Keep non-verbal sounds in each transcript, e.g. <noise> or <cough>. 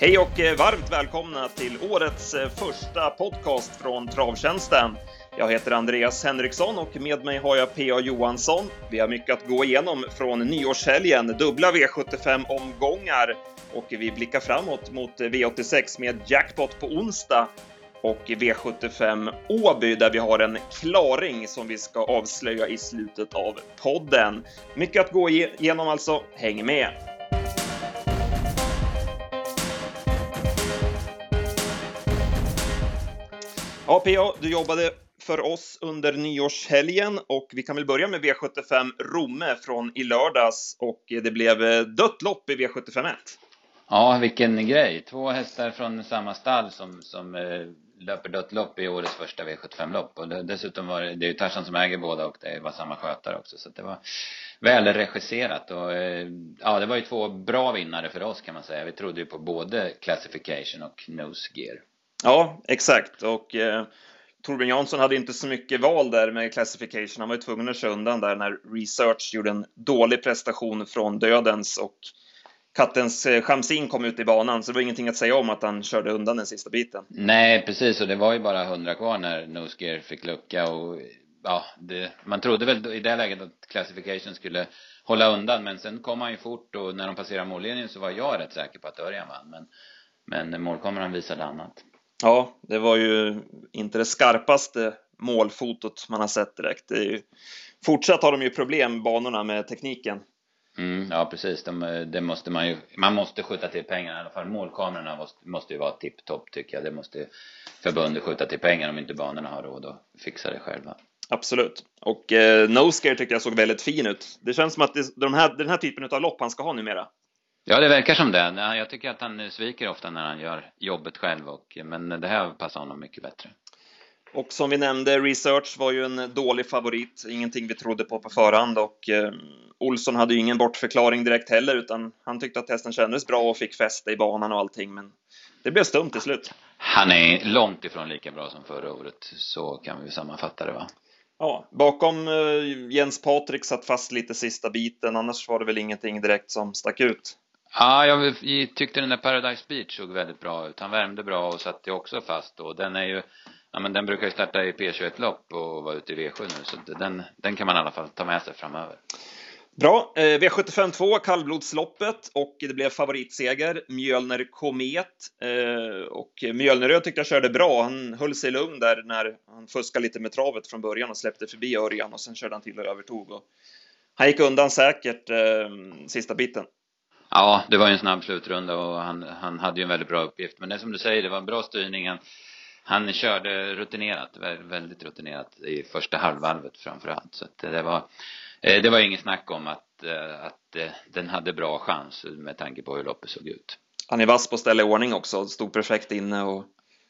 Hej och eh, varmt välkomna till årets eh, första podcast från Travtjänsten. Jag heter Andreas Henriksson och med mig har jag P.A. Johansson. Vi har mycket att gå igenom från nyårshelgen, dubbla V75-omgångar och vi blickar framåt mot eh, V86 med jackpot på onsdag och V75 Åby där vi har en klaring som vi ska avslöja i slutet av podden. Mycket att gå igenom alltså, häng med! Ja, PA, du jobbade för oss under nyårshelgen och vi kan väl börja med V75 Romme från i lördags och det blev eh, dött lopp i V751. Ja, vilken grej. Två hästar från samma stall som, som eh, löper dött lopp i årets första V75-lopp. Och dessutom var det, det är ju Tarzan som äger båda och det var samma skötare också. Så det var väl regisserat och eh, ja, det var ju två bra vinnare för oss kan man säga. Vi trodde ju på både Classification och Nose Gear. Ja, exakt. Och eh, Torbjörn Jansson hade inte så mycket val där med Classification. Han var ju tvungen att köra undan där när Research gjorde en dålig prestation från dödens och kattens eh, Chamsin kom ut i banan, så det var ingenting att säga om att han körde undan den sista biten. Nej, precis, och det var ju bara hundra kvar när Nosegear fick lucka och ja, det, man trodde väl i det läget att Classification skulle hålla undan, men sen kom han ju fort och när de passerade mållinjen så var jag rätt säker på att Örjan vann, men, men målkameran visade annat. Ja, det var ju inte det skarpaste målfotot man har sett direkt. Ju, fortsatt har de ju problem, banorna, med tekniken. Mm, ja precis, de, det måste man ju, man måste skjuta till pengar i alla fall. Målkamerorna måste, måste ju vara tipptopp tycker jag. Det måste förbundet skjuta till pengar om inte banorna har råd att fixa det själva. Absolut. Och eh, Noscare tycker jag såg väldigt fin ut. Det känns som att det, de här, den här typen av lopp han ska ha numera. Ja, det verkar som det. Jag tycker att han sviker ofta när han gör jobbet själv och, men det här passar honom mycket bättre. Och som vi nämnde, Research var ju en dålig favorit, ingenting vi trodde på på förhand och eh, Olsson hade ju ingen bortförklaring direkt heller utan han tyckte att hästen kändes bra och fick fäste i banan och allting men det blev stumt till slut. Han är långt ifrån lika bra som förra året, så kan vi sammanfatta det va? Ja, bakom eh, Jens Patrik satt fast lite sista biten, annars var det väl ingenting direkt som stack ut. Ja, jag tyckte den där Paradise Beach såg väldigt bra ut. Han värmde bra och satte också fast då. den är ju Ja men den brukar ju starta i P21-lopp och vara ute i V7 nu så den, den kan man i alla fall ta med sig framöver. Bra, eh, V75 2, kallblodsloppet och det blev favoritseger, Mjölner Komet. Eh, och Mjölnerö tyckte jag körde bra, han höll sig lugn där när han fuskade lite med travet från början och släppte förbi Örjan och sen körde han till och övertog. Och han gick undan säkert eh, sista biten. Ja, det var ju en snabb slutrunda och han, han hade ju en väldigt bra uppgift. Men det som du säger, det var en bra styrning. Han, körde rutinerat, väldigt rutinerat i första halvvarvet framför allt. Så att det var, eh, det var inget snack om att, eh, att eh, den hade bra chans med tanke på hur loppet såg ut. Han är vass på att ställa i ordning också, stod perfekt inne och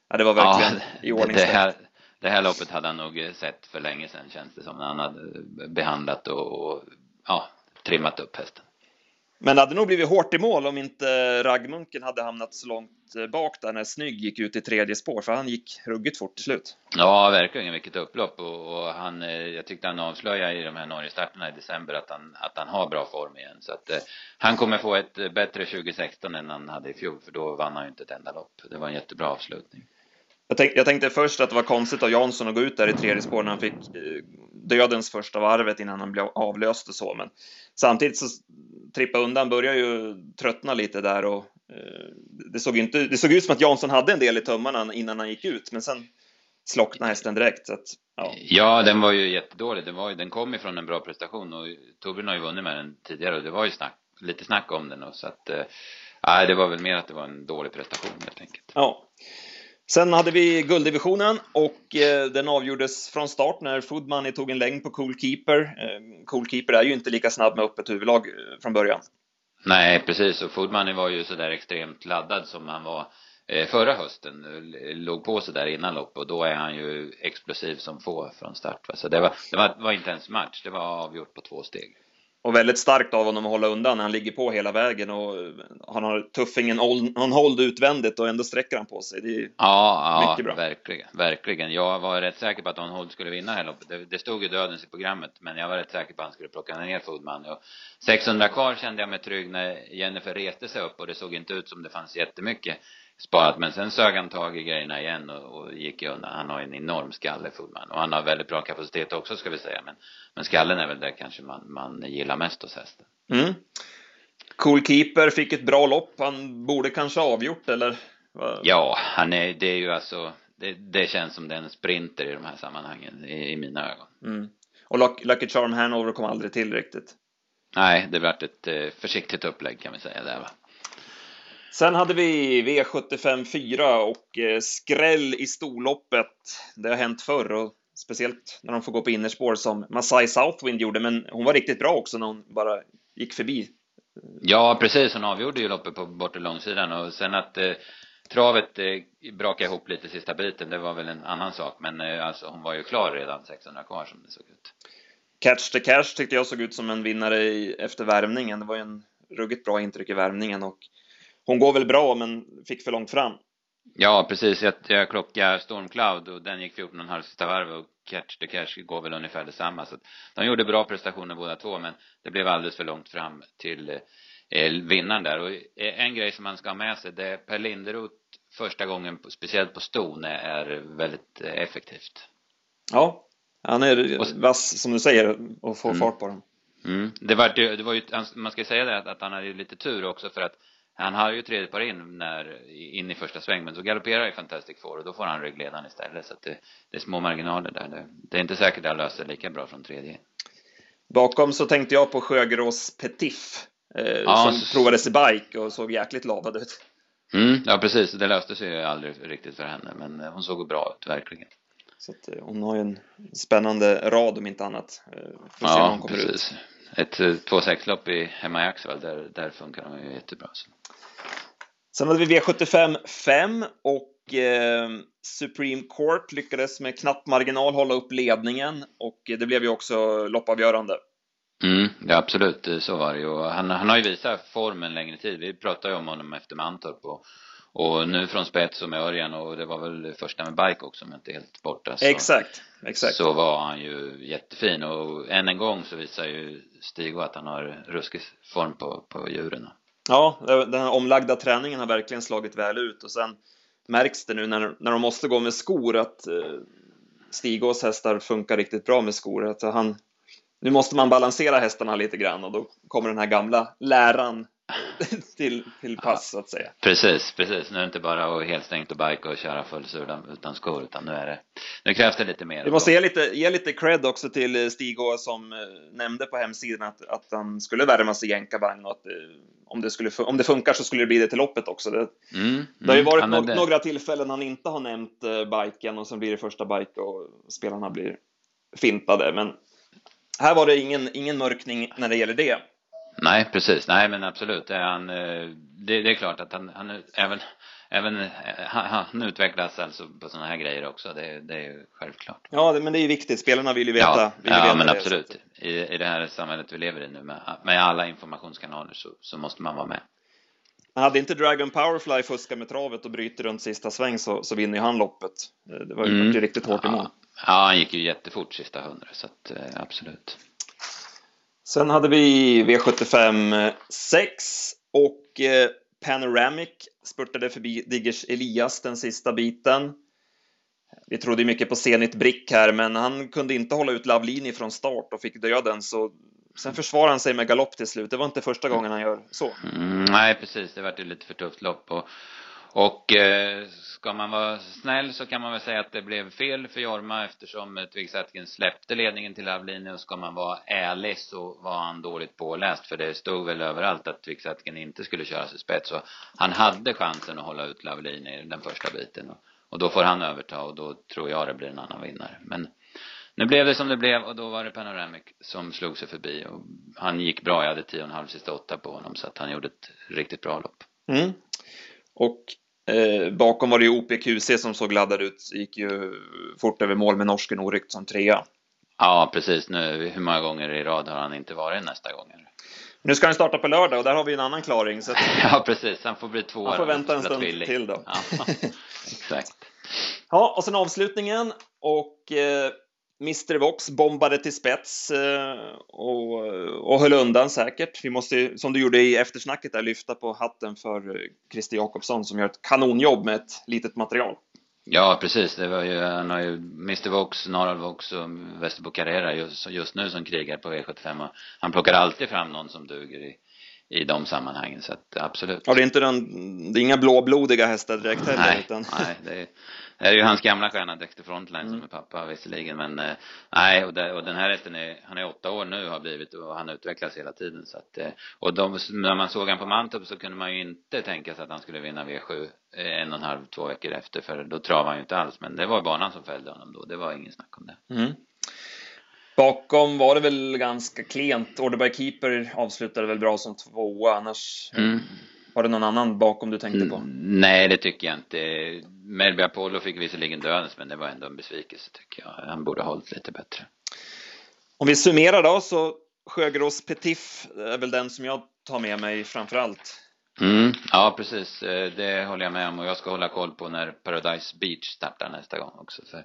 ja, det var verkligen ja, i ordning. Det här, det här loppet hade han nog sett för länge sedan känns det som, när han hade behandlat och, och ja, trimmat upp hästen. Men det hade nog blivit hårt i mål om inte Raggmunken hade hamnat så långt eh, bak där när Snygg gick ut i tredje spår, för han gick ruggigt fort till slut. Ja, verkligen. Vilket upplopp. Och, och han, eh, jag tyckte han avslöjade i de här Norge-starterna i december att han, att han har bra form igen. Så att eh, han kommer få ett eh, bättre 2016 än han hade i fjol, för då vann han ju inte ett enda lopp. Det var en jättebra avslutning. Jag tänkte, jag tänkte först att det var konstigt av Jansson att gå ut där i tredje spår när han fick eh, dödens första varvet innan han blev avlöst och så, men samtidigt så trippa undan börjar ju tröttna lite där och eh, det såg inte, det såg ut som att Jansson hade en del i tummarna innan han gick ut, men sen slocknade hästen direkt. Så att, ja. ja, den var ju jättedålig. Den, var, den kom ifrån en bra prestation och Torbjörn har ju vunnit med den tidigare och det var ju snack, lite snack om den och så att, eh, det var väl mer att det var en dålig prestation helt enkelt. Ja. Sen hade vi gulddivisionen och eh, den avgjordes från start när Food Money tog en längd på Cool Keeper. Eh, cool Keeper är ju inte lika snabb med öppet huvudlag eh, från början. Nej, precis. Och Food Money var ju sådär extremt laddad som han var eh, förra hösten. Låg på sig där innan lopp och då är han ju explosiv som få från start. Så det var, det var, var inte ens match, det var avgjort på två steg. Och väldigt starkt av honom att hålla undan när han ligger på hela vägen och han har tuffingen on hold utvändigt och ändå sträcker han på sig. Det är ja, mycket bra. verkligen, verkligen. Jag var rätt säker på att on hold skulle vinna hela loppet. Det, det stod ju dödens i programmet, men jag var rätt säker på att han skulle plocka ner Foodman. Och 600 kvar kände jag mig trygg när Jennifer reste sig upp och det såg inte ut som det fanns jättemycket sparat. Men sen sög han tag i grejerna igen och, och gick undan. Han har en enorm skalle, Foodman. Och han har väldigt bra kapacitet också, ska vi säga. Men, men skallen är väl det kanske man, man gillar mest hos hästen. Mm. Cool Keeper fick ett bra lopp. Han borde kanske avgjort, eller? Ja, han är, det är ju alltså, det, det känns som den sprinter i de här sammanhangen, i, i mina ögon. Mm. Och Lucky Charm Hanover kom aldrig till riktigt. Nej, det vart ett eh, försiktigt upplägg kan vi säga där va. Sen hade vi V75 4 och eh, skräll i storloppet. Det har hänt förr och speciellt när de får gå på innerspår som Masai Southwind gjorde, men hon var riktigt bra också när hon bara gick förbi. Ja, precis. Hon avgjorde ju loppet på bortre långsidan och sen att eh, travet eh, brakade ihop lite sista biten, det var väl en annan sak. Men eh, alltså hon var ju klar redan 600 kvar som det såg ut. Catch the Cash tyckte jag såg ut som en vinnare i, efter värmningen. Det var ju en ruggigt bra intryck i värmningen och hon går väl bra men fick för långt fram. Ja, precis. Jag, jag klockade Stormcloud och den gick 14,5 sista varv och Catch the Cash går väl ungefär detsamma. Så de gjorde bra prestationer båda två men det blev alldeles för långt fram till eh, vinnaren där. Och eh, en grej som man ska ha med sig det är Per Linderoth första gången, speciellt på ston, är väldigt effektivt. Ja, han är vass som du säger och får mm. fart på dem. Mm. Det var, det var ju, man ska säga det att, att han hade lite tur också för att han har ju tredje par in när, in i första sväng, men så galopperar ju Fantastic Four och då får han ryggledaren istället. Så att det, det är små marginaler där. Det, det är inte säkert att han löser lika bra från tredje. Bakom så tänkte jag på Sjögrås Petif, eh, ja, som så... provades i bike och såg jäkligt lavad ut. Mm, ja precis, det löste sig ju aldrig riktigt för henne, men eh, hon såg bra ut, verkligen. Så att eh, hon har ju en spännande rad om inte annat. Eh, får se ja, hon kommer precis. Ut. Ett 2-6-lopp i, hemma i Axevall, där, där funkar de ju jättebra. Så. Sen hade vi V75 5 och eh, Supreme Court lyckades med knapp marginal hålla upp ledningen och det blev ju också loppavgörande. Mm, ja absolut, så var det ju. Han, han har ju visat formen längre tid. Vi pratade ju om honom efter Mantorp och, och nu från spets och med Örjan och det var väl första med bike också om jag inte är helt borta. Så, exakt, exakt. Så var han ju jättefin och än en gång så visar ju Stigo att han har ruskig form på, på djuren. Ja, den här omlagda träningen har verkligen slagit väl ut och sen märks det nu när, när de måste gå med skor att eh, Stigås hästar funkar riktigt bra med skor. Att han, nu måste man balansera hästarna lite grann och då kommer den här gamla läran <laughs> till, till pass så att säga. Precis, precis. Nu är det inte bara att helt stängt och bike och köra fullsur utan skor utan nu är det, nu krävs det lite mer. Vi måste ge lite, ge lite cred också till Stig som eh, nämnde på hemsidan att, att han skulle värma sig i jänkarvagn och att eh, om det, skulle, om det funkar så skulle det bli det till loppet också. Det, mm, det har ju mm, varit no några tillfällen han inte har nämnt biken och sen blir det första bike och spelarna blir fintade. Men här var det ingen, ingen mörkning när det gäller det. Nej, precis. Nej, men absolut. Det är, han, eh, det, det är klart att han, han även, även eh, han, han utvecklas alltså på sådana här grejer också. Det, det är ju självklart. Ja, det, men det är ju viktigt. Spelarna vill ju veta. Ja, vill ja veta men absolut. I, I det här samhället vi lever i nu med, med alla informationskanaler så, så måste man vara med. Hade inte Dragon Powerfly fuskat med travet och bryter runt sista sväng så, så vinner ju han loppet. Eh, det var ju mm. riktigt hårt i mål. Ja, han gick ju jättefort sista hundra så att absolut. Sen hade vi V75 6 eh, och eh, Panoramic spurtade förbi Diggers Elias den sista biten. Vi trodde mycket på Zenit Brick här, men han kunde inte hålla ut Lavlini från start och fick döden, så sen försvarade han sig med galopp till slut. Det var inte första gången han gör så. Mm, nej, precis. Det var ett lite för tufft lopp och och eh, ska man vara snäll så kan man väl säga att det blev fel för Jorma eftersom eh, Twig släppte ledningen till Avlini och ska man vara ärlig så var han dåligt påläst. För det stod väl överallt att Twig inte skulle köra sig spets. Så han hade chansen att hålla ut Lavlini den första biten. Och, och då får han överta och då tror jag det blir en annan vinnare. Men nu blev det som det blev och då var det Panoramic som slog sig förbi. Och han gick bra, jag hade tio och en halv sista åtta på honom så att han gjorde ett riktigt bra lopp. Mm. Och eh, bakom var det ju OPQC som såg laddad ut, gick ju fort över mål med norsken oryckt som trea. Ja, precis. Nu, hur många gånger i rad har han inte varit nästa gång? Nu ska han starta på lördag och där har vi en annan klaring. Så att... <laughs> Ja, precis. Han får bli två Han får vänta en stund till då. Ja, <laughs> exakt. Ja, och sen avslutningen och eh, Mr Vox bombade till spets eh, och, och höll undan säkert. Vi måste, som du gjorde i eftersnacket, där, lyfta på hatten för eh, Christer Jakobsson som gör ett kanonjobb med ett litet material. Ja, precis. Det var ju, han har ju Mr Vox, Norrald Vox och Västerbo Carrera just, just nu som krigar på V75 och han plockar alltid fram någon som duger i, i de sammanhangen, så att absolut. Ja, det är inte den, det är inga blåblodiga hästar direkt heller. Nej, utan... nej det, är, det är ju hans gamla stjärna Dexter Frontline mm. som är pappa visserligen, men eh, nej, och, det, och den här hästen är, han är åtta år nu har blivit och han utvecklas hela tiden så att, eh, och de, när man såg han på Mantorp så kunde man ju inte tänka sig att han skulle vinna V7 eh, en och en halv, två veckor efter, för då travade han ju inte alls, men det var banan som fällde honom då, det var ingen snack om det. Mm. Bakom var det väl ganska klent. Orderberg Keeper avslutade väl bra som tvåa, annars mm. Var det någon annan bakom du tänkte på? Mm, nej, det tycker jag inte. Melby Apollo fick visserligen dödens, men det var ändå en besvikelse tycker jag. Han borde ha hållit lite bättre. Om vi summerar då, så Sjögrås Petif är väl den som jag tar med mig framför allt. Mm, ja, precis. Eh, det håller jag med om och jag ska hålla koll på när Paradise Beach startar nästa gång också. För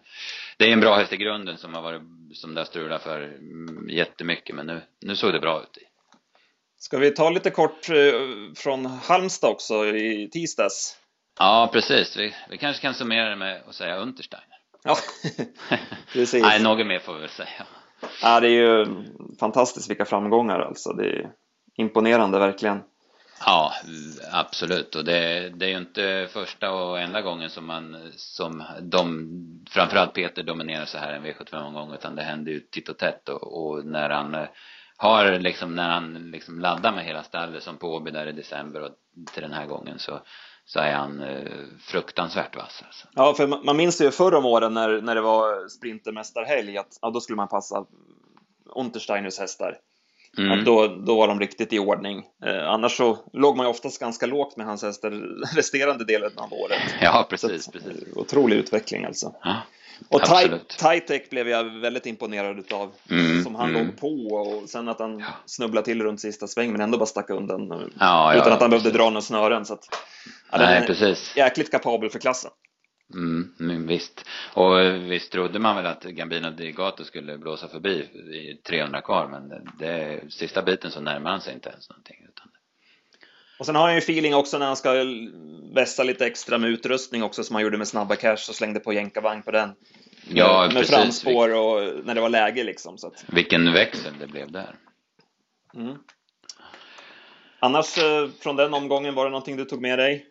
det är en bra häst i grunden som har varit, som det har strulat för mm, jättemycket, men nu, nu såg det bra ut i. Ska vi ta lite kort eh, från Halmstad också i tisdags? Ja, precis. Vi, vi kanske kan summera det med att säga Untersteiner. Ja, <laughs> precis. Nej, något mer får vi väl säga. Ja, det är ju fantastiskt vilka framgångar alltså. Det är imponerande verkligen. Ja, absolut. Och det, det är ju inte första och enda gången som man, som de, framförallt Peter dominerar så här en V75-omgång, utan det händer ju titt och tätt och, och när han har liksom när han liksom laddar med hela stallet som på Åby där i december och till den här gången så så är han eh, fruktansvärt vass alltså. Ja, för man, man minns ju förr om åren när, när det var sprintermästarhelg att ja, då skulle man passa Untersteiners hästar. Mm. Att då, då var de riktigt i ordning. Eh, annars så låg man ju oftast ganska lågt med hans hästar <laughs> resterande delen av året. Ja, precis. Att, precis. Otrolig utveckling alltså. Ja. Och Titec blev jag väldigt imponerad utav. Mm, som han mm. låg på och sen att han ja. snubblade till runt sista sväng men ändå bara stack undan. Ja, utan att han behövde dra några snören. Så att, Nej, precis. Jäkligt kapabel för klassen. Mm, men visst. Och visst trodde man väl att Gambino Digato skulle blåsa förbi i 300 kvar men det, det, sista biten så närmar han sig inte ens någonting. Utan och sen har han ju feeling också när han ska vässa lite extra med utrustning också som han gjorde med snabba cash och slängde på jänkarvagn på den. Ja, med precis. framspår och när det var läge liksom. Så att... Vilken växel det blev där. Mm. Annars eh, från den omgången, var det någonting du tog med dig?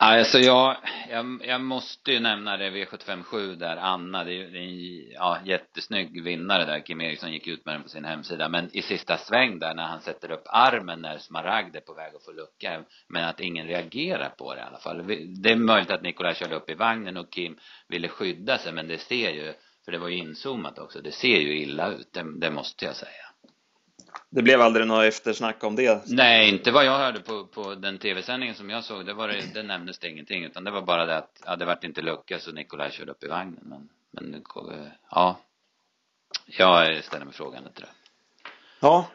Alltså jag, jag, jag måste ju nämna det V757 där, Anna, det är ju en ja, jättesnygg vinnare där, Kim Eriksson gick ut med den på sin hemsida, men i sista sväng där när han sätter upp armen när Smaragd är på väg att få lucka, men att ingen reagerar på det i alla fall. Det är möjligt att Nikolaj körde upp i vagnen och Kim ville skydda sig, men det ser ju, för det var ju inzoomat också, det ser ju illa ut, det, det måste jag säga. Det blev aldrig något eftersnack om det? Nej, inte vad jag hörde på, på den tv-sändningen som jag såg. Det, var det, det nämndes det ingenting. Utan det var bara det att, ja, det vart inte lucka så Nikolaj körde upp i vagnen. Men, men ja. Jag ställer mig frågan till det. Ja,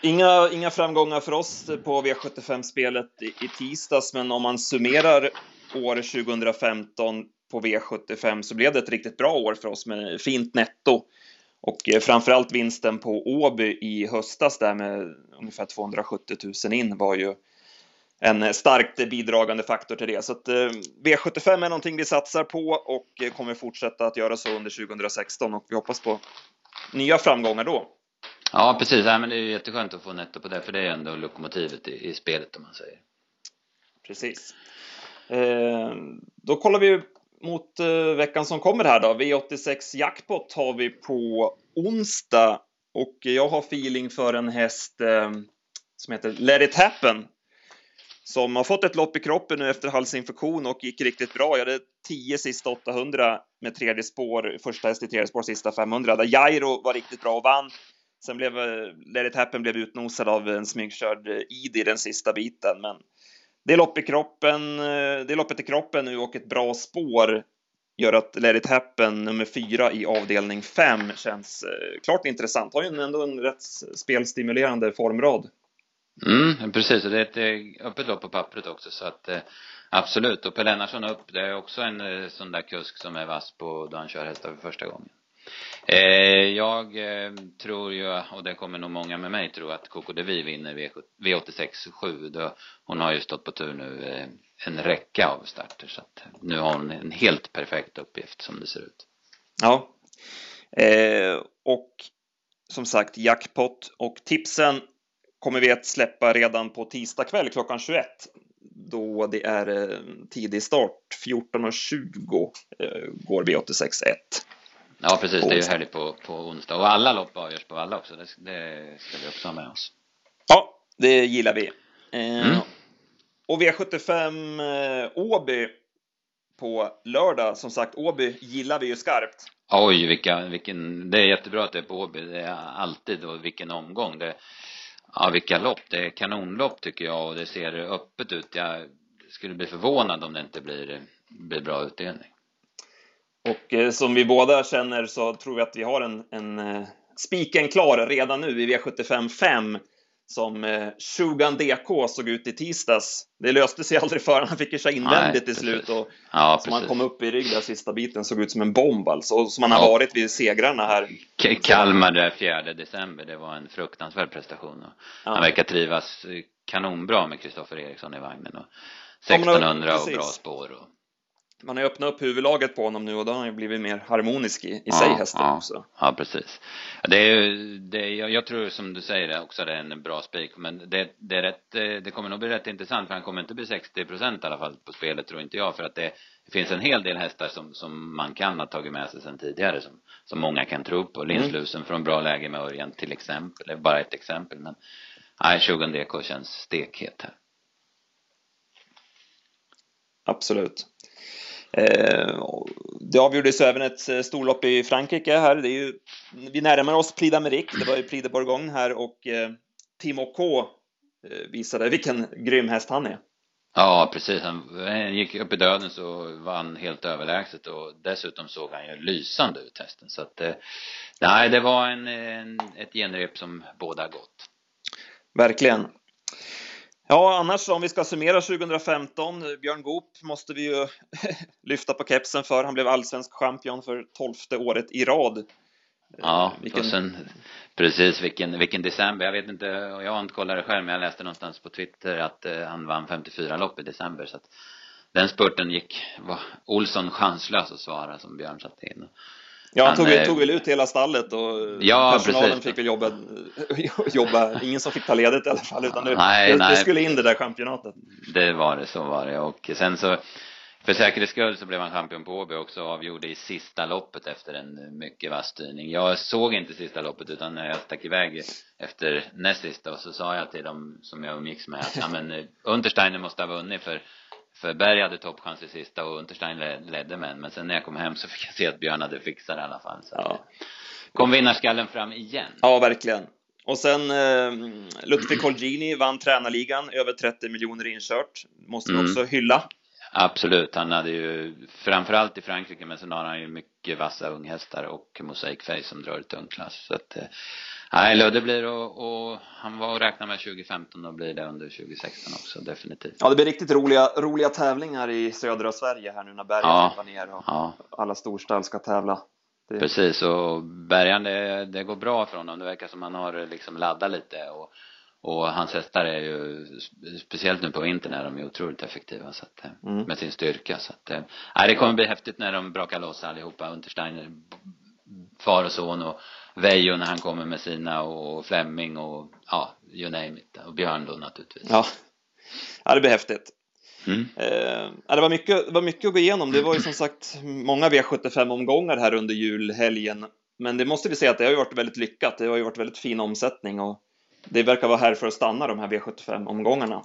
inga, inga framgångar för oss på V75-spelet i, i tisdags, men om man summerar år 2015 på V75 så blev det ett riktigt bra år för oss med fint netto. Och eh, framförallt vinsten på Åby i höstas där med ungefär 270 000 in var ju en starkt bidragande faktor till det. Så att eh, V75 är någonting vi satsar på och eh, kommer fortsätta att göra så under 2016 och vi hoppas på nya framgångar då. Ja, precis. Ja, men det är jätteskönt att få netto på det, för det är ändå lokomotivet i, i spelet om man säger. Precis. Eh, då kollar vi mot uh, veckan som kommer här då. V86 Jackpot har vi på onsdag och jag har feeling för en häst uh, som heter Let It Happen som har fått ett lopp i kroppen nu efter halsinfektion och gick riktigt bra. Jag hade 10 sista 800 med tredje spår, första häst i tredje spår, sista 500 där Jairo var riktigt bra och vann. Sen blev uh, Let It Happen blev utnosad av en smygkörd Idi den sista biten, men det lopp i kroppen, eh, det loppet i kroppen nu och ett bra spår gör att Let it happen nummer fyra i avdelning fem känns eh, klart intressant. Har ju ändå en rätt spelstimulerande formrad. Mm, precis. Och det är ett eh, öppet lopp på pappret också så att absolut. Och Per Lennartsson upp, det är också en sån där kusk som är vass på då han kör hästar för första gången. Eh, jag eh, tror ju, och det kommer nog många med mig tro, att Coco Devi vinner v, V86 7. hon har ju stått på tur nu eh, en räcka av starter så att nu har hon en helt perfekt uppgift som det ser ut. Ja. Eh, och som sagt, jackpot och tipsen kommer vi att släppa redan på tisdag kväll klockan 21 då det är tidig start. 14.20 går V86 1. Ja, precis. Det är ju helg på, på onsdag. Och alla lopp avgörs på alla också. Det, det ska vi också ha med oss. Ja, det gillar vi. Eh, mm. Och V75 eh, Åby på lördag. Som sagt, Åby gillar vi ju skarpt. Oj, vilka, vilken, det är jättebra att det är på Åby. Det är alltid och vilken omgång. Det, ja, vilka lopp. Det är kanonlopp tycker jag och det ser öppet ut. Jag skulle bli förvånad om det inte blir, blir bra utdelning. Och eh, som vi båda känner så tror vi att vi har en, en eh, spiken klar redan nu i V75 5 som eh, Shugan DK såg ut i tisdags. Det löste sig <laughs> aldrig för han fick ju sig invändigt till slut och ja, som han kom upp i rygg där sista biten såg ut som en bomb alltså, och som han har varit vid segrarna här. K Kalmar där 4 december, det var en fruktansvärd prestation och ja. han verkar trivas kanonbra med Kristoffer Eriksson i vagnen och 1600 ja, och bra spår och man har ju öppnat upp huvudlaget på honom nu och då har han ju blivit mer harmonisk i, i ja, sig hästen ja, också. Ja, precis. Det är, det är, jag, tror som du säger också det är en bra spik, men det, det är rätt, eh, det kommer nog bli rätt intressant för han kommer inte bli 60 procent i alla fall på spelet tror inte jag för att det, finns en hel del hästar som, som man kan ha tagit med sig sedan tidigare som, som många kan tro på. Linslusen mm. från bra läge med Örjan till exempel, det är bara ett exempel men nej, 20 DK känns stekhet här. Absolut. Eh, det avgjordes även ett eh, storlopp i Frankrike här. Det är ju, vi närmar oss Prix d'Amérique, det var ju Prix de Bourgogne här och eh, Timo K visade vilken grym häst han är. Ja, precis. Han gick upp i döden så vann helt överlägset och dessutom såg han ju lysande ut hästen. Så att, nej, det var en, en ett genrep som båda gott. Verkligen. Ja, annars om vi ska summera 2015, Björn Goop måste vi ju <laughs> lyfta på kepsen för. Han blev allsvensk champion för tolfte året i rad. Ja, vilken... och sen, precis vilken, vilken december. Jag vet inte, jag har inte kollat det själv, men jag läste någonstans på Twitter att uh, han vann 54 lopp i december. Så att den spurten gick, var Olsson chanslös att svara som Björn satte in. Ja, han tog, eh, tog väl ut hela stallet och ja, personalen precis. fick väl jobba, <laughs> jobba, ingen som fick ta ledigt i alla fall, utan det, nej, det, nej. det skulle in det där championatet. Det var det, så var det. Och sen så, för säkerhets skull så blev han champion på Åby också och avgjorde i sista loppet efter en mycket vass styrning. Jag såg inte sista loppet utan jag stack iväg efter näst sista och så sa jag till dem som jag umgicks med att ja, men eh, Untersteiner måste ha vunnit för för Berg hade toppchans i sista och Unterstein ledde med men sen när jag kom hem så fick jag se att Björn hade fixat det i alla fall. Så ja. kom vinnarskallen fram igen. Ja, verkligen. Och sen eh, Ludvig Colgjini vann tränarligan, över 30 miljoner inkört. Måste vi mm. också hylla. Absolut, han hade ju framförallt i Frankrike men sen har han ju mycket vassa unghästar och Mosaic Face som drar i tung klass. Så att, eh, Nej, Ludde blir och, och han var och räknade med 2015 och blir det under 2016 också, definitivt. Ja, det blir riktigt roliga, roliga tävlingar i södra Sverige här nu när Bergan ja, ner och ja. alla storstall ska tävla. Det... Precis, och Bergan det, det går bra för honom. Det verkar som han har liksom laddat lite och, och hans hästar är ju, speciellt nu på vintern är de ju otroligt effektiva så att, mm. med sin styrka så att, eh, nej, det kommer bli häftigt när de brakar loss allihopa, Untersteiner, far och son och Veijo när han kommer med sina och Flemming och ja, you name it. Och Björn då naturligtvis. Ja, ja det blir häftigt. Mm. Eh, det, var mycket, det var mycket att gå igenom. Det var ju som sagt många V75-omgångar här under julhelgen. Men det måste vi säga att det har ju varit väldigt lyckat. Det har ju varit väldigt fin omsättning och det verkar vara här för att stanna de här V75-omgångarna.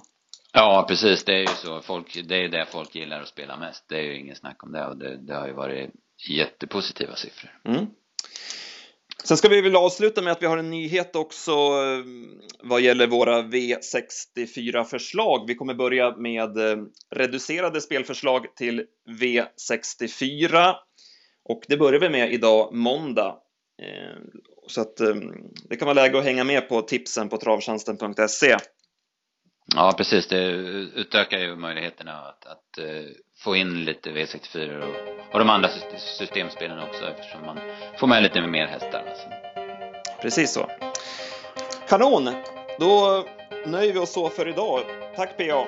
Ja, precis. Det är ju så. Folk, det är det folk gillar att spela mest. Det är ju ingen snack om det och det, det har ju varit jättepositiva siffror. Mm. Sen ska vi väl avsluta med att vi har en nyhet också eh, vad gäller våra V64-förslag. Vi kommer börja med eh, reducerade spelförslag till V64 och det börjar vi med idag måndag. Eh, så att det kan vara läge att hänga med på tipsen på travtjänsten.se. Ja, precis. Det utökar ju möjligheterna att, att få in lite V64 och, och de andra systemspelen också eftersom man får med lite mer hästar. Alltså. Precis så. Kanon! Då nöjer vi oss så för idag. Tack PA!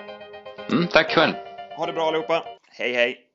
Mm, tack själv! Ha det bra allihopa! Hej hej!